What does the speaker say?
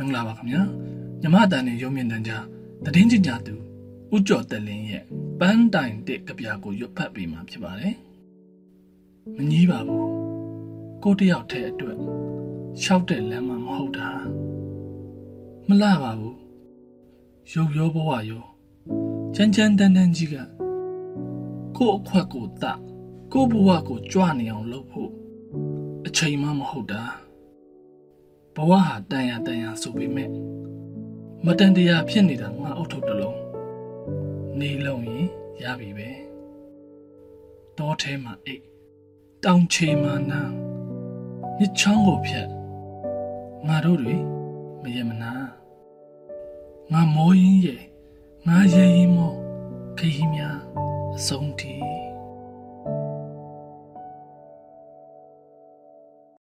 မင်္ဂလာပါခင်ဗျာညမတန်နေရုံမြင့်တန်းကြားတည်င်းကြကြသူဥကျော်တက်လင်းရဲ့ပန်းတိုင်တစ်ကြပြာကိုရွတ်ဖတ်ပေးမှာဖြစ်ပါတယ်မငီးပါဘူးကိုတယောက်တည်းအတွက်ရှောက်တဲ့လမ်းမမဟုတ်တာမလှပါဘူးရုပ်ရောဘဝရောချမ်းချမ်းတန်းတန်းကြီးကကို့အခွက်ကိုတကို့ဘဝကိုကြွနေအောင်လုပ်ဖို့အချိန်မှမဟုတ်တာ ဘဝဟာတန်ရတန်ရဆိုပေမဲ့မတန်တရားဖြစ်နေတာငါအုတ်ထုတ်တစ်လုံးနေလုံးရင်ရပြီပဲတောထဲမှာအိတ်တောင်ချေမှာနာမြစ်ချောင်းကိုဖြတ်ငါတို့တွေမရမနာငါမောရင်ရဲ့ငါရဲရင်မောခရီးများအဆုံးထိ